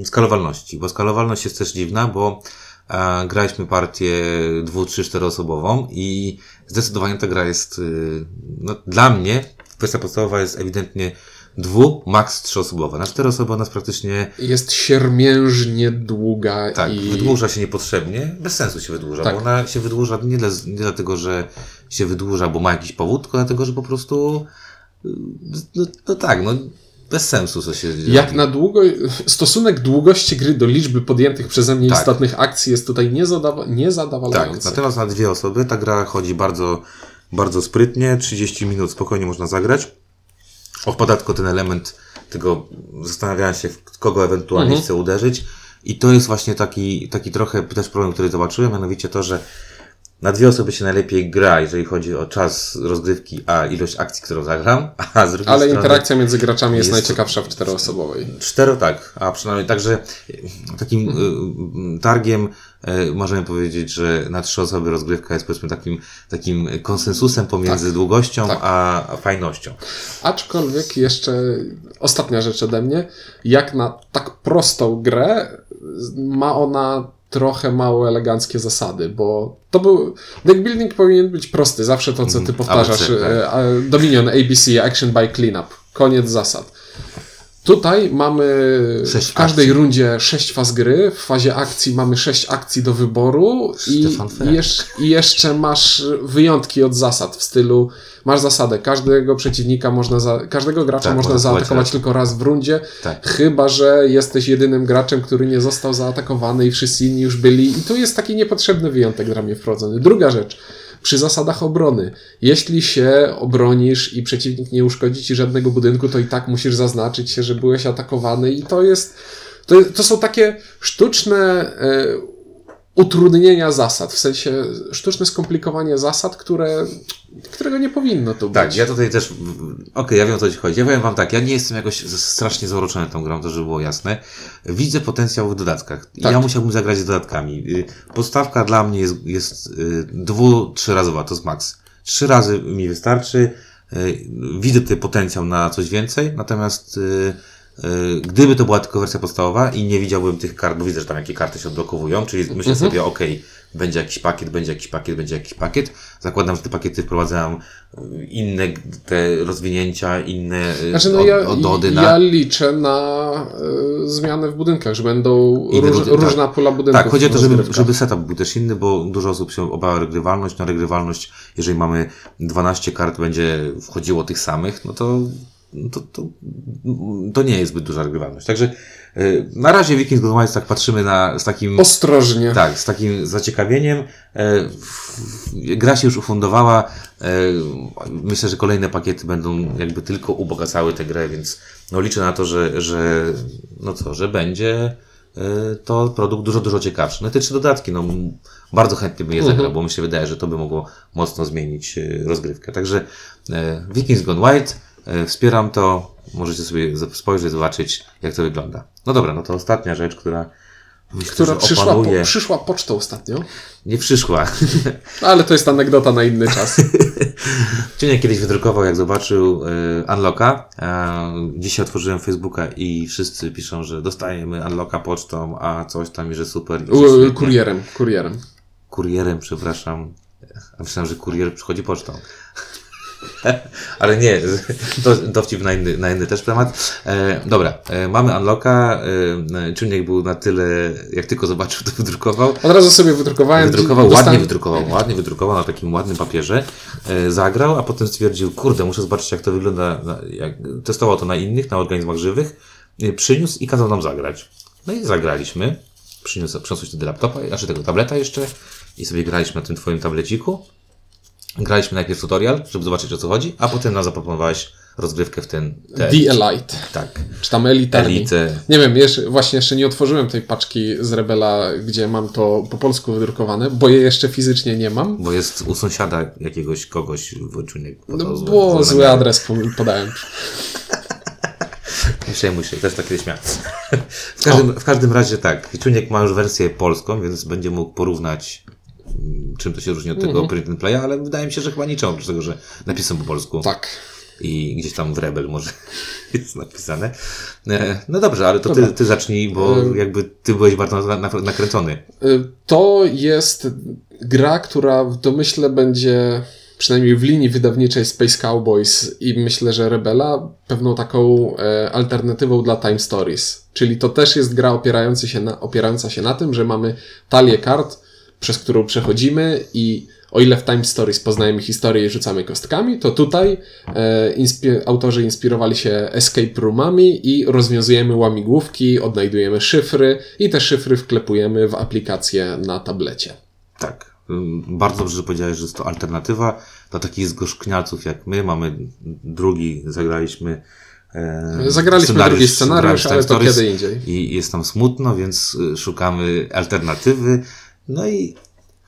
skalowalności, bo skalowalność jest też dziwna, bo a, graliśmy partię dwu, trzy, czteroosobową i zdecydowanie ta gra jest, y, no, dla mnie, kwestia podstawowa jest ewidentnie dwu, maks trzyosobowa. Na cztery osoby ona jest praktycznie, Jest siermiężnie długa tak, i... wydłuża się niepotrzebnie, bez sensu się wydłuża, Tak. bo ona się wydłuża nie, dla, nie dlatego, że się wydłuża, bo ma jakiś powód, tylko dlatego, że po prostu, y, no, no tak, no, bez sensu co się Jak robi. na długo... Stosunek długości gry do liczby podjętych przeze mnie Tak. istotnych akcji jest tutaj niezadawa... Tak, niezadowalający. natomiast na dwie osoby ta gra chodzi bardzo, bardzo sprytnie, 30 minut spokojnie można zagrać. Odpada tylko ten element tego zastanawiania się, kogo ewentualnie Mhm. chcę uderzyć. I to jest właśnie taki, taki trochę też problem, który zobaczyłem, mianowicie to, że na dwie osoby się najlepiej gra, jeżeli chodzi o czas rozgrywki, a ilość akcji, którą zagram, <laughs> a z drugiej Ale strony... interakcja między graczami jest, jest- najciekawsza w czteroosobowej. Cztero tak, a przynajmniej także takim y, targiem y, możemy powiedzieć, że na trzy osoby rozgrywka jest powiedzmy takim, takim konsensusem pomiędzy długością tak. a fajnością. Aczkolwiek jeszcze ostatnia rzecz ode mnie. Jak na tak prostą grę ma ona trochę mało eleganckie zasady, bo to był... Deck building powinien być prosty. Zawsze to, co ty powtarzasz. ABC, tak. e, e, Dominion, ABC, Action by Cleanup. Koniec zasad. Tutaj mamy Sześć w każdej akcji. rundzie sześć faz gry. W fazie akcji mamy sześć akcji do wyboru i, jeszcze, i jeszcze masz wyjątki od zasad w stylu masz zasadę, każdego przeciwnika można, za, każdego gracza Tak, można zaatakować atakować tylko raz w rundzie, Tak. chyba że jesteś jedynym graczem, który nie został zaatakowany i wszyscy inni już byli. I tu jest taki niepotrzebny wyjątek dla mnie wprowadzony. Druga rzecz. Przy zasadach obrony. Jeśli się obronisz i przeciwnik nie uszkodzi ci żadnego budynku, to i tak musisz zaznaczyć się, że byłeś atakowany i to jest, to, to są takie sztuczne e, utrudnienia zasad, w sensie sztuczne skomplikowanie zasad, które, którego nie powinno tu Tak, być. ja tutaj też, okej, ja wiem o co ci chodzi. Ja powiem wam tak, ja nie jestem jakoś strasznie zauroczony tą grą, to żeby było jasne. Widzę potencjał w dodatkach. Tak. ja musiałbym zagrać z dodatkami. Y, Podstawka dla mnie jest, jest y, dwu, trzyrazowa, to jest maks. Trzy razy mi wystarczy. Y, Widzę tutaj potencjał na coś więcej, natomiast gdyby to była tylko wersja podstawowa i nie widziałbym tych kart, bo widzę, że tam jakie karty się odblokowują, czyli myślę Mhm. sobie, okej, będzie jakiś pakiet, będzie jakiś pakiet, będzie jakiś pakiet. Zakładam, że te pakiety wprowadzają y, inne te rozwinięcia, inne y, Znaczy, no od, ja, odody na... ja liczę na y, zmiany w budynkach, że będą róż, budy- tak. różna pula budynków. Tak, chodzi o to, żeby, żeby setup był też inny, bo dużo osób się obawia o regrywalność. No regrywalność, jeżeli mamy 12 kart, będzie wchodziło tych samych, no to, to, to, to nie jest zbyt duża regrywalność. Także y, na razie Vikings Go Miles tak patrzymy na, z takim... Ostrożnie. Tak, z takim zaciekawieniem. E, Gra się już ufundowała. E, Myślę, że kolejne pakiety będą jakby tylko ubogacały tę grę, więc no liczę na to, że, że no co, że będzie y, to produkt dużo, dużo ciekawszy. No te trzy dodatki, no bardzo chętnie bym je zagrał, bo mi się wydaje, że to by mogło mocno zmienić rozgrywkę. Także Vikings Gone White, y, wspieram to, możecie sobie spojrzeć, zobaczyć, jak to wygląda. No dobra, no to ostatnia rzecz, która myślę, Która przyszła, po, przyszła pocztą ostatnio. Nie przyszła. No, ale to jest anegdota na inny czas. <laughs> Ciuniek kiedyś wydrukował, jak zobaczył y, Unlocka. E, dzisiaj otworzyłem Facebooka i wszyscy piszą, że dostajemy Unlocka pocztą, a coś tam i że super. U, kurierem, kurierem. Kurierem, przepraszam. A myślałem, że kurier przychodzi pocztą. <laughs> Ale nie, <laughs> to dowcip na inny, na inny też temat. E, dobra, e, mamy Unlocka. E, Ciuniek był na tyle, jak tylko zobaczył, to wydrukował. Od razu sobie wydrukowałem. Wydrukował, dostałem- ładnie wydrukował, ładnie wydrukował na takim ładnym papierze, e, zagrał, a potem stwierdził, kurde, muszę zobaczyć jak to wygląda, na, jak, testował to na innych, na organizmach żywych, e, przyniósł i kazał nam zagrać. No i zagraliśmy, przyniósł, przyniosłeś wtedy laptopa, znaczy tego tableta jeszcze i sobie graliśmy na tym twoim tableciku. Graliśmy najpierw tutorial, żeby zobaczyć o co chodzi, a potem nam zaproponowałeś rozgrywkę w ten, ten The Elite. tak, Czy tam elitarni. elitę. Nie wiem, jeszcze, właśnie jeszcze nie otworzyłem tej paczki z Rebela, gdzie mam to po polsku wydrukowane, bo je jeszcze fizycznie nie mam. Bo jest u sąsiada jakiegoś kogoś w Ciuniek. No, było zły adres po- podałem. Nie przejmuj się, też tak kiedyś miałem. W każdym, w każdym razie tak, Ciuniek ma już wersję polską, więc będzie mógł porównać czym to się różni od tego Mhm. print and playa, ale wydaje mi się, że chyba niczym, oprócz tego, że napisem po polsku Tak. i gdzieś tam w Rebel może <laughs> jest napisane. E, No dobrze, ale to ty, ty zacznij, bo jakby ty byłeś bardzo na- na- nakręcony. Y, To jest gra, która w domyśle będzie, przynajmniej w linii wydawniczej Space Cowboys i myślę, że Rebela, pewną taką e, alternatywą dla Time Stories. Czyli to też jest gra opierająca się na, opierająca się na tym, że mamy talię kart, przez którą przechodzimy i o ile w Time Stories poznajemy historię i rzucamy kostkami, to tutaj e, inspi- autorzy inspirowali się escape roomami i rozwiązujemy łamigłówki, odnajdujemy szyfry i te szyfry wklepujemy w aplikację na tablecie. Tak. Ym, Bardzo dobrze, że powiedziałeś, że jest to alternatywa dla takich zgorzknialców jak my. Mamy drugi, zagraliśmy. E, Zagraliśmy drugi scenariusz, ale to kiedy indziej. I jest tam smutno, więc y, szukamy alternatywy. No i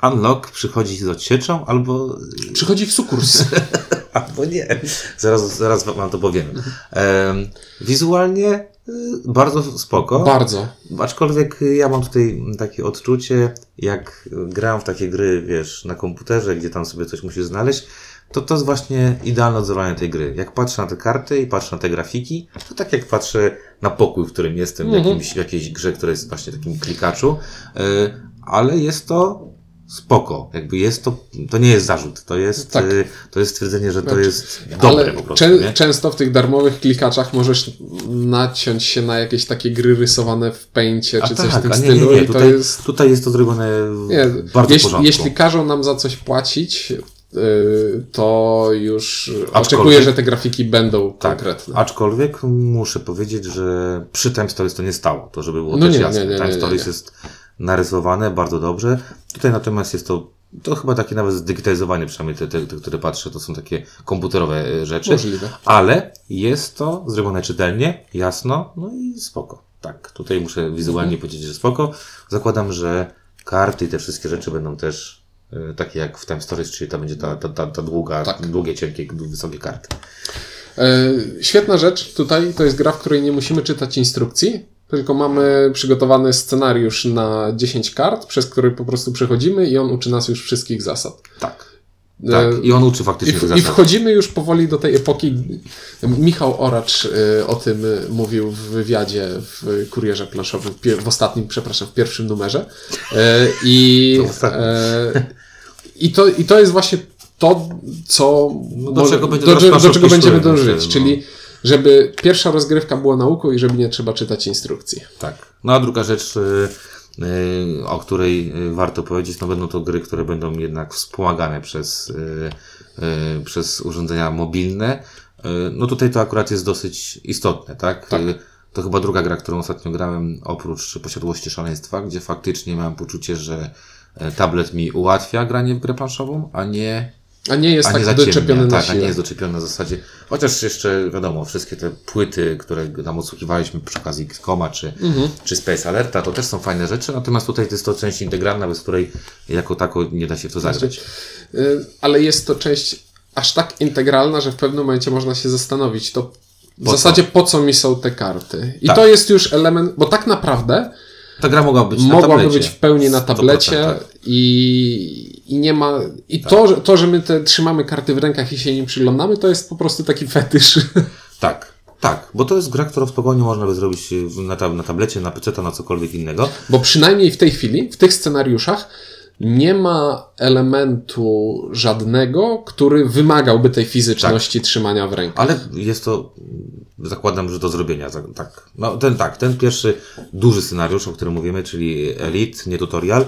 Unlock przychodzi z odsieczą, albo, Przychodzi w sukurs. <laughs> albo nie. Zaraz, zaraz wam to powiem. Em, wizualnie y, bardzo spoko. Bardzo. Aczkolwiek ja mam tutaj takie odczucie, jak gram w takie gry, wiesz, na komputerze, gdzie tam sobie coś musisz znaleźć, to to jest właśnie idealne odzorowanie tej gry. Jak patrzę na te karty i patrzę na te grafiki, to tak jak patrzę na pokój, w którym jestem, w, jakimś, w jakiejś grze, która jest właśnie takim klikaczu, yy, ale jest to spoko. Jakby jest to, to nie jest zarzut, to jest, Tak. yy, to jest stwierdzenie, że to Znaczy, jest dobre Ale po prostu, czę- nie? często w tych darmowych klikaczach możesz naciąć się na jakieś takie gry rysowane w pęcie, czy coś w tym a stylu. i to tutaj, jest tutaj jest to zrobione Nie, bardzo jeśli, porządku. jeśli każą nam za coś płacić, yy, to już Aczkolwiek- oczekuję, że te grafiki będą Tak, konkretne. aczkolwiek muszę powiedzieć, że przy Time Stories to nie stało, to żeby było No też nie, jasne. nie, nie, Time nie, nie, Stories nie. jest narysowane bardzo dobrze. Tutaj natomiast jest to, to chyba takie nawet zdigitalizowanie, przynajmniej te, te, te, które patrzę, to są takie komputerowe e, rzeczy. Możliwe. Ale jest to zrobione czytelnie, jasno, no i spoko. Tak, tutaj muszę wizualnie Mhm. powiedzieć, że spoko. Zakładam, że karty i te wszystkie rzeczy będą też e, takie jak w Time Stories, czyli to będzie ta, ta, ta, ta długa, Tak. długie, cienkie, wysokie karty. E, Świetna rzecz tutaj, to jest gra, w której nie musimy czytać instrukcji, tylko mamy przygotowany scenariusz na 10 kart, przez który po prostu przechodzimy i on uczy nas już wszystkich zasad. Tak. Tak, E, i on uczy I, faktycznie I zasad. wchodzimy już powoli do tej epoki. Michał Oracz y, o tym mówił w wywiadzie w Kurierze Planszowym, w, ostatnim, przepraszam, w pierwszym numerze. E, I, <laughs> To e, i, to, I to jest właśnie to, co No, do może- czego do, do, Planszów czego będziemy dążyć. myślę, no. Czyli żeby pierwsza rozgrywka była nauką i żeby nie trzeba czytać instrukcji. Tak. No a druga rzecz, y, y, o której y, warto powiedzieć, no będą to gry, które będą jednak wspomagane przez, przez urządzenia mobilne. No tutaj to akurat jest dosyć istotne, tak? Tak. To chyba druga gra, którą ostatnio grałem, oprócz Posiadłości Szaleństwa, gdzie faktycznie miałem poczucie, że e, tablet mi ułatwia granie w grę planszową, a nie A nie jest a tak nie doczepiony na tak, a siłę. nie jest doczepiony na zasadzie. Chociaż jeszcze wiadomo, wszystkie te płyty, które tam odsłuchiwaliśmy przy okazji Koma czy, Mhm. czy Space Alerta, to też są fajne rzeczy, natomiast tutaj jest to część integralna, bez której jako tako nie da się w to zagrać. Y, Ale jest to część aż tak integralna, że w pewnym momencie można się zastanowić, to w Po zasadzie po co mi są te karty. I Tak. to jest już element, bo tak naprawdę Ta gra mogła być na mogłaby tablecie. być w pełni na 100%, tablecie tak. i, i nie ma. I to, że, to, że my te trzymamy karty w rękach i się nim przyglądamy, to jest po prostu taki fetysz. <laughs> Tak, tak, bo to jest gra, którą spokojnie można by zrobić na, tab- na tablecie, na PC, na cokolwiek innego. Bo przynajmniej w tej chwili, w tych scenariuszach, nie ma elementu żadnego, który wymagałby tej fizyczności trzymania w rękach. Ale jest to, zakładam, że do zrobienia. Tak. No, ten, tak, ten pierwszy duży scenariusz, o którym mówimy, czyli Elite, nie tutorial,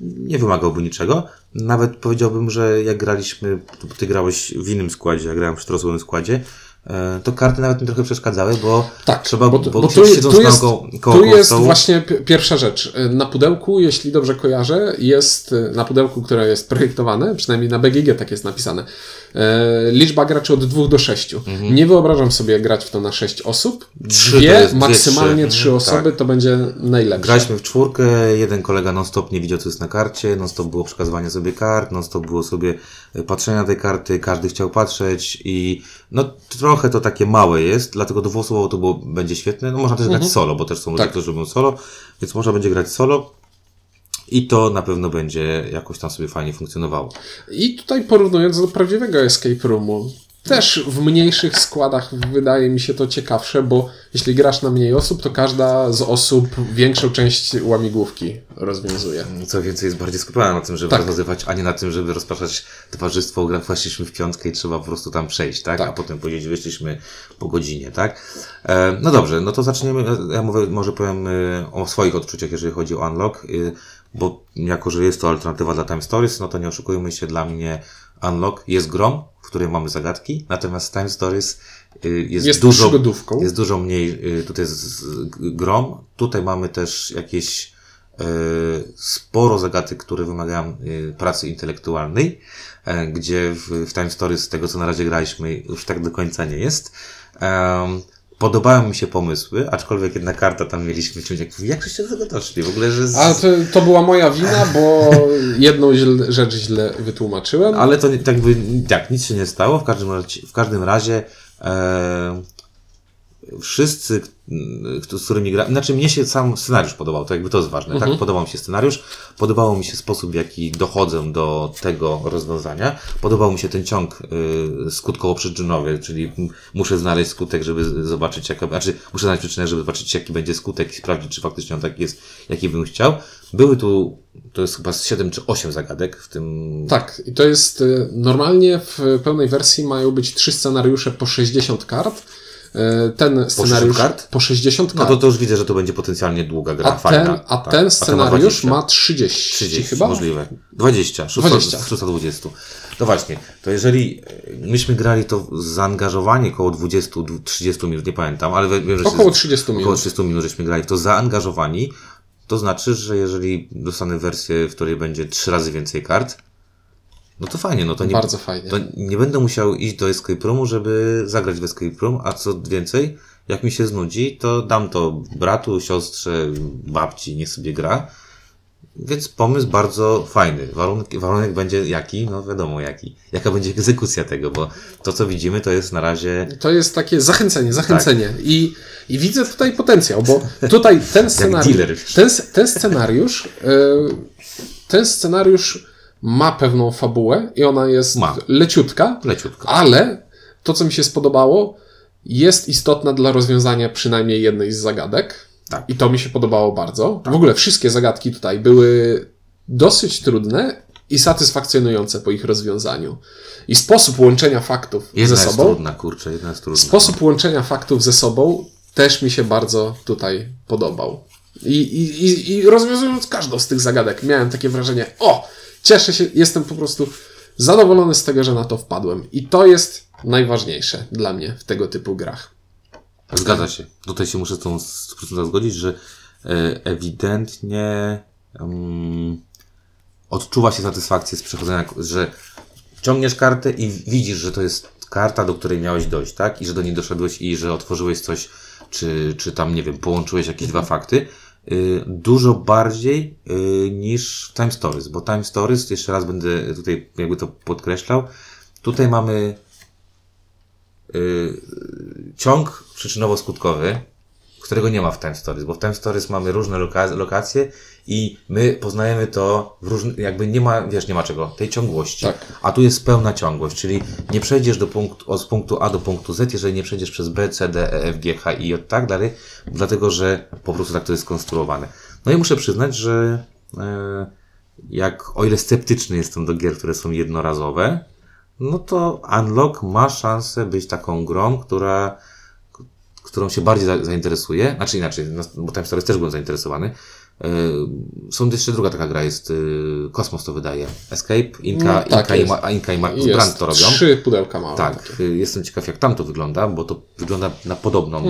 nie wymagałby niczego. Nawet powiedziałbym, że jak graliśmy, ty grałeś w innym składzie, ja grałem w czteroosobowym składzie, e, to karty nawet mi trochę przeszkadzały, bo Tak, trzeba, bo, bo, bo, tu, siedząc tu jest, koło, koło tu jest stołu- właśnie pi- pierwsza rzecz. Na pudełku, jeśli dobrze kojarzę, jest y, na pudełku, które jest projektowane, przynajmniej na BGG tak jest napisane, e, liczba graczy od 2 do 6. Nie wyobrażam sobie grać w to na 6 osób. Mhm. Dwie, maksymalnie trzy. 3 Mhm, osoby to będzie najlepsze. Graliśmy w czwórkę, jeden kolega non-stop nie widział, co jest na karcie, non-stop było przekazywanie sobie kart, non-stop było sobie e, patrzenie na te karty, każdy chciał patrzeć i no trochę to takie małe jest, dlatego dwuosobowo to było, będzie świetne. No można też grać solo, bo też są ludzie, Tak. którzy lubią solo, więc można będzie grać solo i to na pewno będzie jakoś tam sobie fajnie funkcjonowało. I tutaj porównując do prawdziwego escape roomu, też w mniejszych składach wydaje mi się to ciekawsze, bo jeśli grasz na mniej osób, to każda z osób większą część łamigłówki rozwiązuje. Co więcej, jest bardziej skupiona na tym, żeby Tak. rozwiązywać, a nie na tym, żeby rozpraszać towarzystwo. Gra- Weszliśmy w piątkę i trzeba po prostu tam przejść, tak? Tak. A potem powiedzieć, wyszliśmy po godzinie, tak? E, no dobrze, no to zaczniemy. Ja mówię, może powiem e, o swoich odczuciach, jeżeli chodzi o Unlock, e, bo jako, że jest to alternatywa dla Time Stories, no to nie oszukujmy się, dla mnie Unlock jest grą, w której mamy zagadki, natomiast Time Stories e, jest, Jest dużo, przygodówką. jest dużo mniej y, tutaj z, g- grom. Tutaj mamy też jakieś y, sporo zagadek, które wymagają y, pracy intelektualnej, e, gdzie w, w Time Stories, z tego co na razie graliśmy, już tak do końca nie jest. Podobają mi się pomysły, aczkolwiek jedna karta tam mieliśmy czymś, jak, jak żeście do tego doszli? W ogóle, że z, A to, to była moja wina, bo <laughs> jedną źle, rzecz źle wytłumaczyłem. Ale to tak jakby, tak, nic się nie stało. W każdym razie, w każdym razie e, wszyscy, mm, z którymi gra, znaczy mnie się sam scenariusz podobał, to jakby to jest ważne, tak? Podobał mi się scenariusz, podobało mi się sposób, w jaki dochodzę do tego rozwiązania, podobał mi się ten ciąg y, skutkowo-przyczynowy, czyli muszę znaleźć skutek, żeby zobaczyć, jaka, znaczy muszę znaleźć przyczynę, żeby zobaczyć, jaki będzie skutek i sprawdzić, czy faktycznie on taki jest, jaki bym chciał. Były tu, to jest chyba z 7 czy 8 zagadek w tym Tak, i to jest y, normalnie w pełnej wersji mają być trzy scenariusze po 60 kart. Y, Ten scenariusz kart? po 60 No kart. to, to już widzę, że to będzie potencjalnie długa gra, a fajna. ten, a tak. ten scenariusz 20. ma 30, 30 chyba. możliwe. 20, 600, 20. 620. No właśnie, to jeżeli e, myśmy grali to zaangażowanie około 20, 30 minut, nie pamiętam, ale wiem, że Około 30 minut. Około 30 minut żeśmy grali to zaangażowani, to znaczy, że jeżeli dostanę wersję, w której będzie trzy razy więcej kart, no to fajnie, no to nie, Bardzo fajnie. to nie będę musiał iść do Escape Roomu, żeby zagrać w Escape Room, a co więcej, jak mi się znudzi, to dam to bratu, siostrze, babci, niech sobie gra. Więc pomysł bardzo fajny. Warunek, warunek będzie jaki? No wiadomo jaki. Jaka będzie egzekucja tego, bo to co widzimy to jest na razie To jest takie zachęcenie, zachęcenie. Tak. I, I widzę tutaj potencjał, bo tutaj ten <laughs> scenariusz, ten, ten scenariusz, y, ten scenariusz ma pewną fabułę i ona jest Ma. leciutka, leciutko. ale to, co mi się spodobało, jest istotna dla rozwiązania przynajmniej jednej z zagadek. Tak. I to mi się podobało bardzo. W ogóle wszystkie zagadki tutaj były dosyć trudne i satysfakcjonujące po ich rozwiązaniu. I sposób łączenia faktów Jedna ze jest sobą. trudna, kurczę, jedna jest trudna. Sposób łączenia faktów ze sobą też mi się bardzo tutaj podobał. I, i, i, I rozwiązując każdą z tych zagadek, miałem takie wrażenie, o, cieszę się, jestem po prostu zadowolony z tego, że na to wpadłem. I to jest najważniejsze dla mnie w tego typu grach. Zgadza się. Tutaj się muszę z tą 100% zgodzić, że e, ewidentnie um, odczuwa się satysfakcję z przechodzenia, że ciągniesz kartę i widzisz, że to jest karta, do której miałeś dojść, tak? I że do niej doszedłeś i że otworzyłeś coś, czy, czy tam, nie wiem, połączyłeś jakieś dwa fakty. Y, dużo bardziej y, niż w Time Stories, bo Time Stories, jeszcze raz będę tutaj jakby to podkreślał, tutaj mamy y, ciąg przyczynowo-skutkowy, którego nie ma w Time Stories, bo w Time Stories mamy różne loka- lokacje i my poznajemy to w różnych, jakby nie ma, wiesz, nie ma czego, tej ciągłości. Tak. A tu jest pełna ciągłość, czyli nie przejdziesz do punktu, od punktu A do punktu Z, jeżeli nie przejdziesz przez B, C, D, E, F, G, H, I, J, tak dalej, dlatego, że po prostu tak to jest skonstruowane. No i muszę przyznać, że e, jak, o ile sceptyczny jestem do gier, które są jednorazowe, no to Unlock ma szansę być taką grą, która którą się bardziej za, zainteresuje, znaczy inaczej, no, bo Time Stories też byłem zainteresowany. Yy, są jeszcze druga taka gra, jest yy, Kosmos to wydaje. Escape, Inka, No, tak Inka, i, Inka i Brand to robią. trzy pudełka małe. Tak, takie. y, jestem ciekaw jak tam to wygląda, bo to wygląda na podobną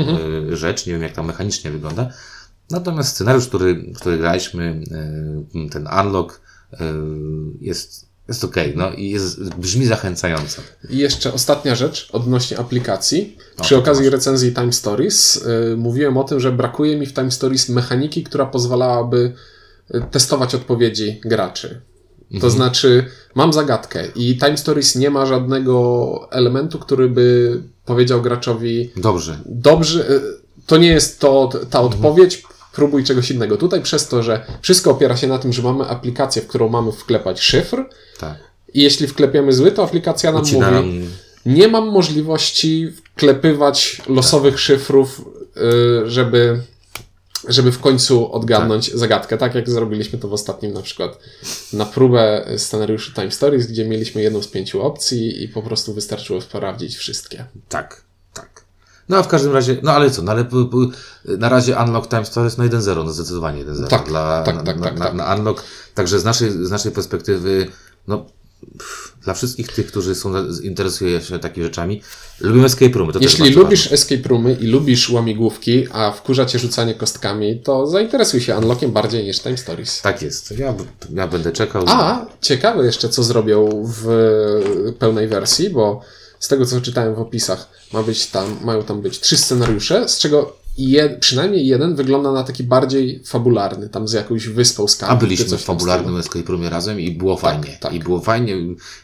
y, rzecz, nie wiem jak tam mechanicznie wygląda. Natomiast scenariusz, który, który graliśmy, ten Unlock jest, jest okej, no i jest, brzmi zachęcająco. I jeszcze ostatnia rzecz odnośnie aplikacji. O, Przy okazji masz. recenzji Time Stories y, mówiłem o tym, że brakuje mi w Time Stories mechaniki, która pozwalałaby y, testować odpowiedzi graczy. To Mhm. znaczy, mam zagadkę i Time Stories nie ma żadnego elementu, który by powiedział graczowi, Dobrze, dobrze, y, to nie jest to ta Mhm. odpowiedź, próbuj czegoś innego. Tutaj przez to, że wszystko opiera się na tym, że mamy aplikację, w którą mamy wklepać szyfr tak. i jeśli wklepiemy zły, to aplikacja nam Ucina mówi, nam nie mam możliwości wklepywać losowych szyfrów, y, żeby, żeby w końcu odgadnąć zagadkę. Tak jak zrobiliśmy to w ostatnim na przykład na próbę scenariuszy Time Stories, gdzie mieliśmy jedną z pięciu opcji i po prostu wystarczyło sprawdzić wszystkie. Tak, tak. No a w każdym razie, no ale co, no ale na razie Unlock Time Stories, no 1-0, no zdecydowanie 1-0 Tak, dla, tak, na, tak, na, tak, na, tak. na Unlock. Także z naszej, z naszej perspektywy, no dla wszystkich tych, którzy są interesują się takimi rzeczami, lubimy escape roomy. To Jeśli lubisz escape roomy i lubisz łamigłówki, a wkurza cię rzucanie kostkami, to zainteresuj się Unlockiem bardziej niż Time Stories. ważne. Tak jest. Ja, ja będę czekał. A, ciekawe jeszcze, co zrobią w pełnej wersji, bo z tego, co czytałem w opisach, ma być tam, mają tam być trzy scenariusze, z czego je, przynajmniej jeden wygląda na taki bardziej fabularny, tam z jakąś wyspą skarbów. A byliśmy w fabularnym escape roomie razem i było fajnie. tak. I było fajnie,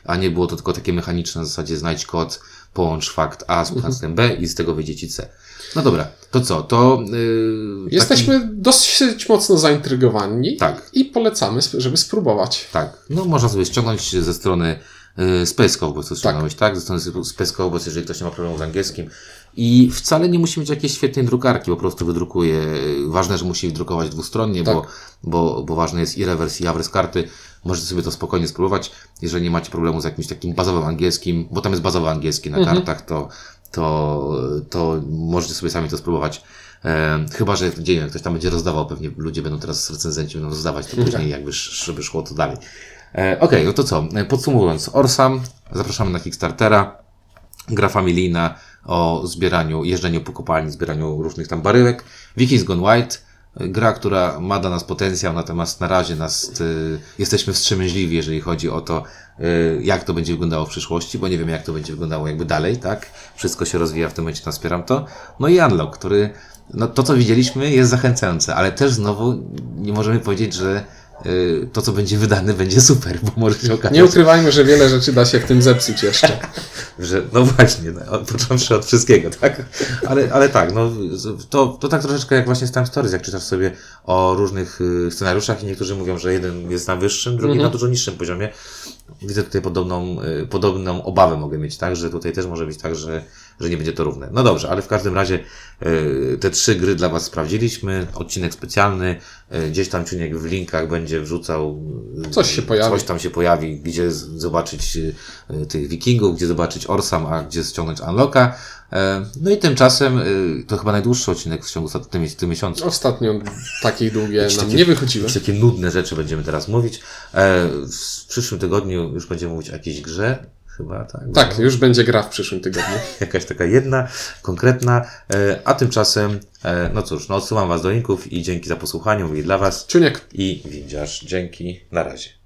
a nie było to tylko takie mechaniczne na zasadzie znajdź kod, połącz fakt A z Mhm. faktem B i z tego wyjdzie ci C. No dobra, to co? To yy, taki- Jesteśmy dosyć mocno zaintrygowani Tak. i polecamy, żeby spróbować. Tak, no można sobie ściągnąć ze strony y, Space Cowboys, to ściągnąłeś, tak? Ze strony Space Cowboys, jeżeli ktoś nie ma problemu z angielskim. I wcale nie musi mieć jakiejś świetnej drukarki, po prostu wydrukuje. Ważne, że musi wydrukować dwustronnie, bo, Tak. bo, bo ważne jest i rewers, i awres karty. Możecie sobie to spokojnie spróbować. Jeżeli nie macie problemu z jakimś takim bazowym angielskim, bo tam jest bazowy angielski na kartach, to, to, to możecie sobie sami to spróbować. E, chyba, że nie wiem, ktoś tam będzie rozdawał, pewnie ludzie będą teraz recenzenci, będą rozdawać to <laughs> później, jakby żeby szło to dalej. E, Okej, no to co? E, Podsumowując, Orsam, zapraszamy na Kickstartera, gra familijna o zbieraniu, jeżdżeniu po kopalni, zbieraniu różnych tam baryłek. Vikings Gone White, gra, która ma dla nas potencjał, natomiast na razie nas, y, jesteśmy wstrzemięźliwi, jeżeli chodzi o to, y, jak to będzie wyglądało w przyszłości, bo nie wiem, jak to będzie wyglądało jakby dalej, tak? Wszystko się rozwija w tym momencie, wspieram to. No i Unlock, który, no to co widzieliśmy jest zachęcające, ale też znowu nie możemy powiedzieć, że to, co będzie wydane, będzie super, bo może się okazać, Nie ukrywajmy, że wiele rzeczy da się w tym zepsuć jeszcze. <laughs> że no właśnie, no, począwszy od wszystkiego, tak? Ale, ale tak, no to, to tak troszeczkę jak właśnie z Time Stories, jak czytasz sobie o różnych y, scenariuszach i niektórzy mówią, że jeden jest na wyższym, drugi na dużo niższym poziomie. Widzę tutaj podobną, y, podobną obawę mogę mieć, tak? Że tutaj też może być tak, że, że nie będzie to równe. No dobrze, ale w każdym razie y, te trzy gry dla Was sprawdziliśmy, odcinek specjalny, y, gdzieś tam Czuniek w linkach będzie wrzucał y, Coś się pojawi. Coś tam się pojawi, gdzie zobaczyć tych wikingów, gdzie zobaczyć Orsam, a gdzie ściągnąć Unlocka. E, No i tymczasem to chyba najdłuższy odcinek w ciągu ostat- tym, miesiącu. Ostatnio takie długie nam takie- nie wychodziły. Takie nudne rzeczy będziemy teraz mówić. E, W przyszłym tygodniu już będziemy mówić o jakiejś grze. Chyba, tak? Tak, już będzie gra w przyszłym tygodniu. <laughs> Jakaś taka jedna, konkretna. E, A tymczasem, e, no cóż, no odsyłam Was do linków i dzięki za posłuchanie, mówię dla Was Czuniek, i widzisz, dzięki, na razie.